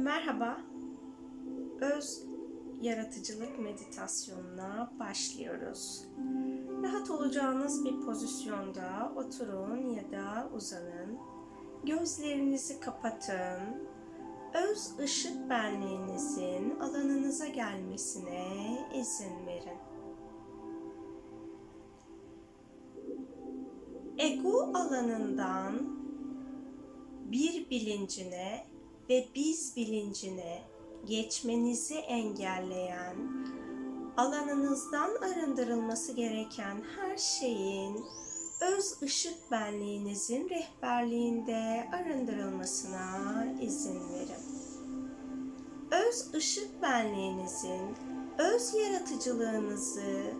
Merhaba. Öz yaratıcılık meditasyonuna başlıyoruz. Rahat olacağınız bir pozisyonda oturun ya da uzanın. Gözlerinizi kapatın. Öz ışık benliğinizin alanınıza gelmesine izin verin. Ego alanından bir bilincine ve biz bilincine geçmenizi engelleyen, alanınızdan arındırılması gereken her şeyin öz ışık benliğinizin rehberliğinde arındırılmasına izin verin. Öz ışık benliğinizin öz yaratıcılığınızı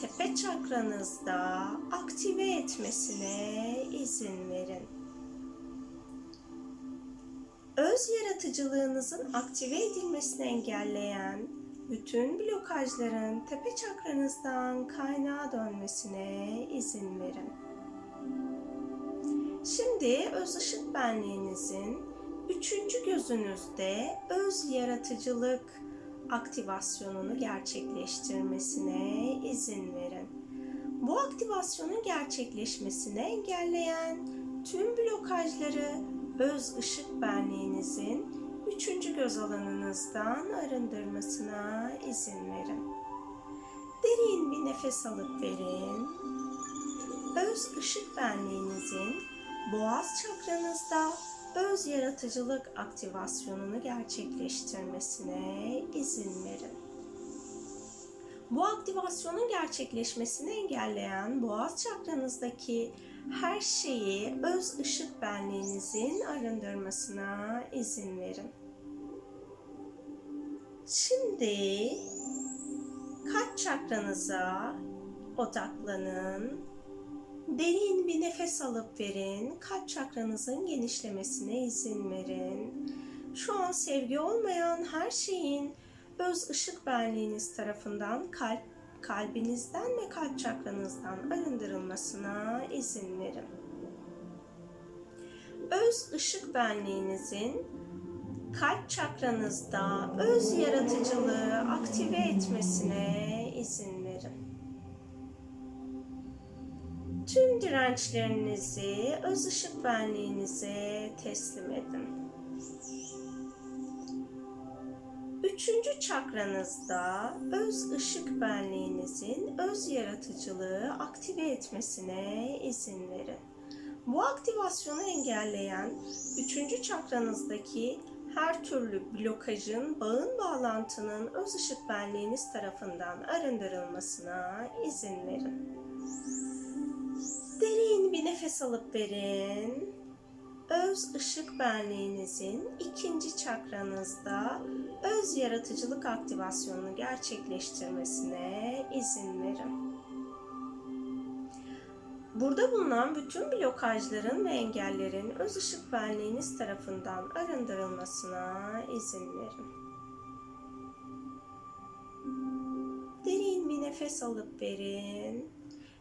tepe çakranızda aktive etmesine izin verin öz yaratıcılığınızın aktive edilmesini engelleyen bütün blokajların tepe çakranızdan kaynağa dönmesine izin verin. Şimdi öz ışık benliğinizin üçüncü gözünüzde öz yaratıcılık aktivasyonunu gerçekleştirmesine izin verin. Bu aktivasyonun gerçekleşmesini engelleyen tüm blokajları öz ışık benliğinizin üçüncü göz alanınızdan arındırmasına izin verin. Derin bir nefes alıp verin. Öz ışık benliğinizin boğaz çakranızda öz yaratıcılık aktivasyonunu gerçekleştirmesine izin verin. Bu aktivasyonun gerçekleşmesini engelleyen boğaz çakranızdaki her şeyi öz ışık benliğinizin arındırmasına izin verin. Şimdi kalp çakranıza odaklanın. Derin bir nefes alıp verin. Kalp çakranızın genişlemesine izin verin. Şu an sevgi olmayan her şeyin öz ışık benliğiniz tarafından kalp kalbinizden ve kalp çakranızdan arındırılmasına izin verin. Öz ışık benliğinizin kalp çakranızda öz yaratıcılığı aktive etmesine izin verin. Tüm dirençlerinizi öz ışık benliğinize teslim edin. Üçüncü çakranızda öz ışık benliğinizin öz yaratıcılığı aktive etmesine izin verin. Bu aktivasyonu engelleyen üçüncü çakranızdaki her türlü blokajın, bağın bağlantının öz ışık benliğiniz tarafından arındırılmasına izin verin. Derin bir nefes alıp verin öz ışık benliğinizin ikinci çakranızda öz yaratıcılık aktivasyonunu gerçekleştirmesine izin verin. Burada bulunan bütün blokajların ve engellerin öz ışık benliğiniz tarafından arındırılmasına izin verin. Derin bir nefes alıp verin.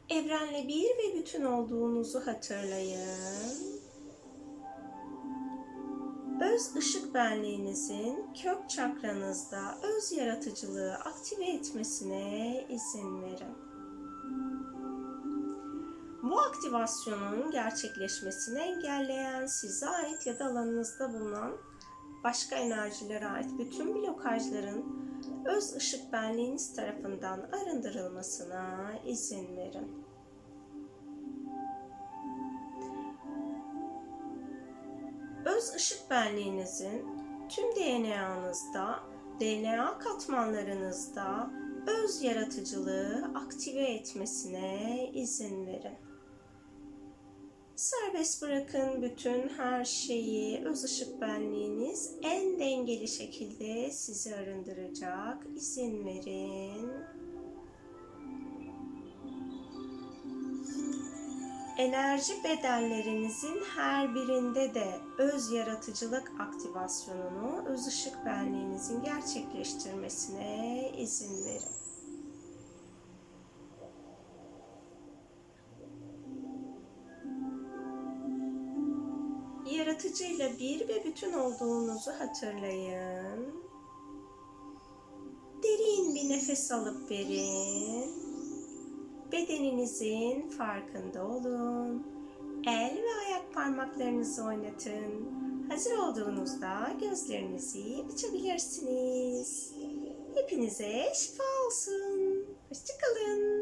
Evrenle bir ve bütün olduğunuzu hatırlayın öz ışık benliğinizin kök çakranızda öz yaratıcılığı aktive etmesine izin verin. Bu aktivasyonun gerçekleşmesini engelleyen size ait ya da alanınızda bulunan başka enerjilere ait bütün blokajların öz ışık benliğiniz tarafından arındırılmasına izin verin. Öz ışık benliğinizin tüm DNA'nızda, DNA katmanlarınızda öz yaratıcılığı aktive etmesine izin verin. Serbest bırakın bütün her şeyi. Öz ışık benliğiniz en dengeli şekilde sizi arındıracak. İzin verin. Enerji bedenlerinizin her birinde de öz yaratıcılık aktivasyonunu öz ışık benliğinizin gerçekleştirmesine izin verin. yaratıcıyla bir ve bütün olduğunuzu hatırlayın. Derin bir nefes alıp verin. Bedeninizin farkında olun. El ve ayak parmaklarınızı oynatın. Hazır olduğunuzda gözlerinizi açabilirsiniz. Hepinize şifa olsun. Hoşçakalın.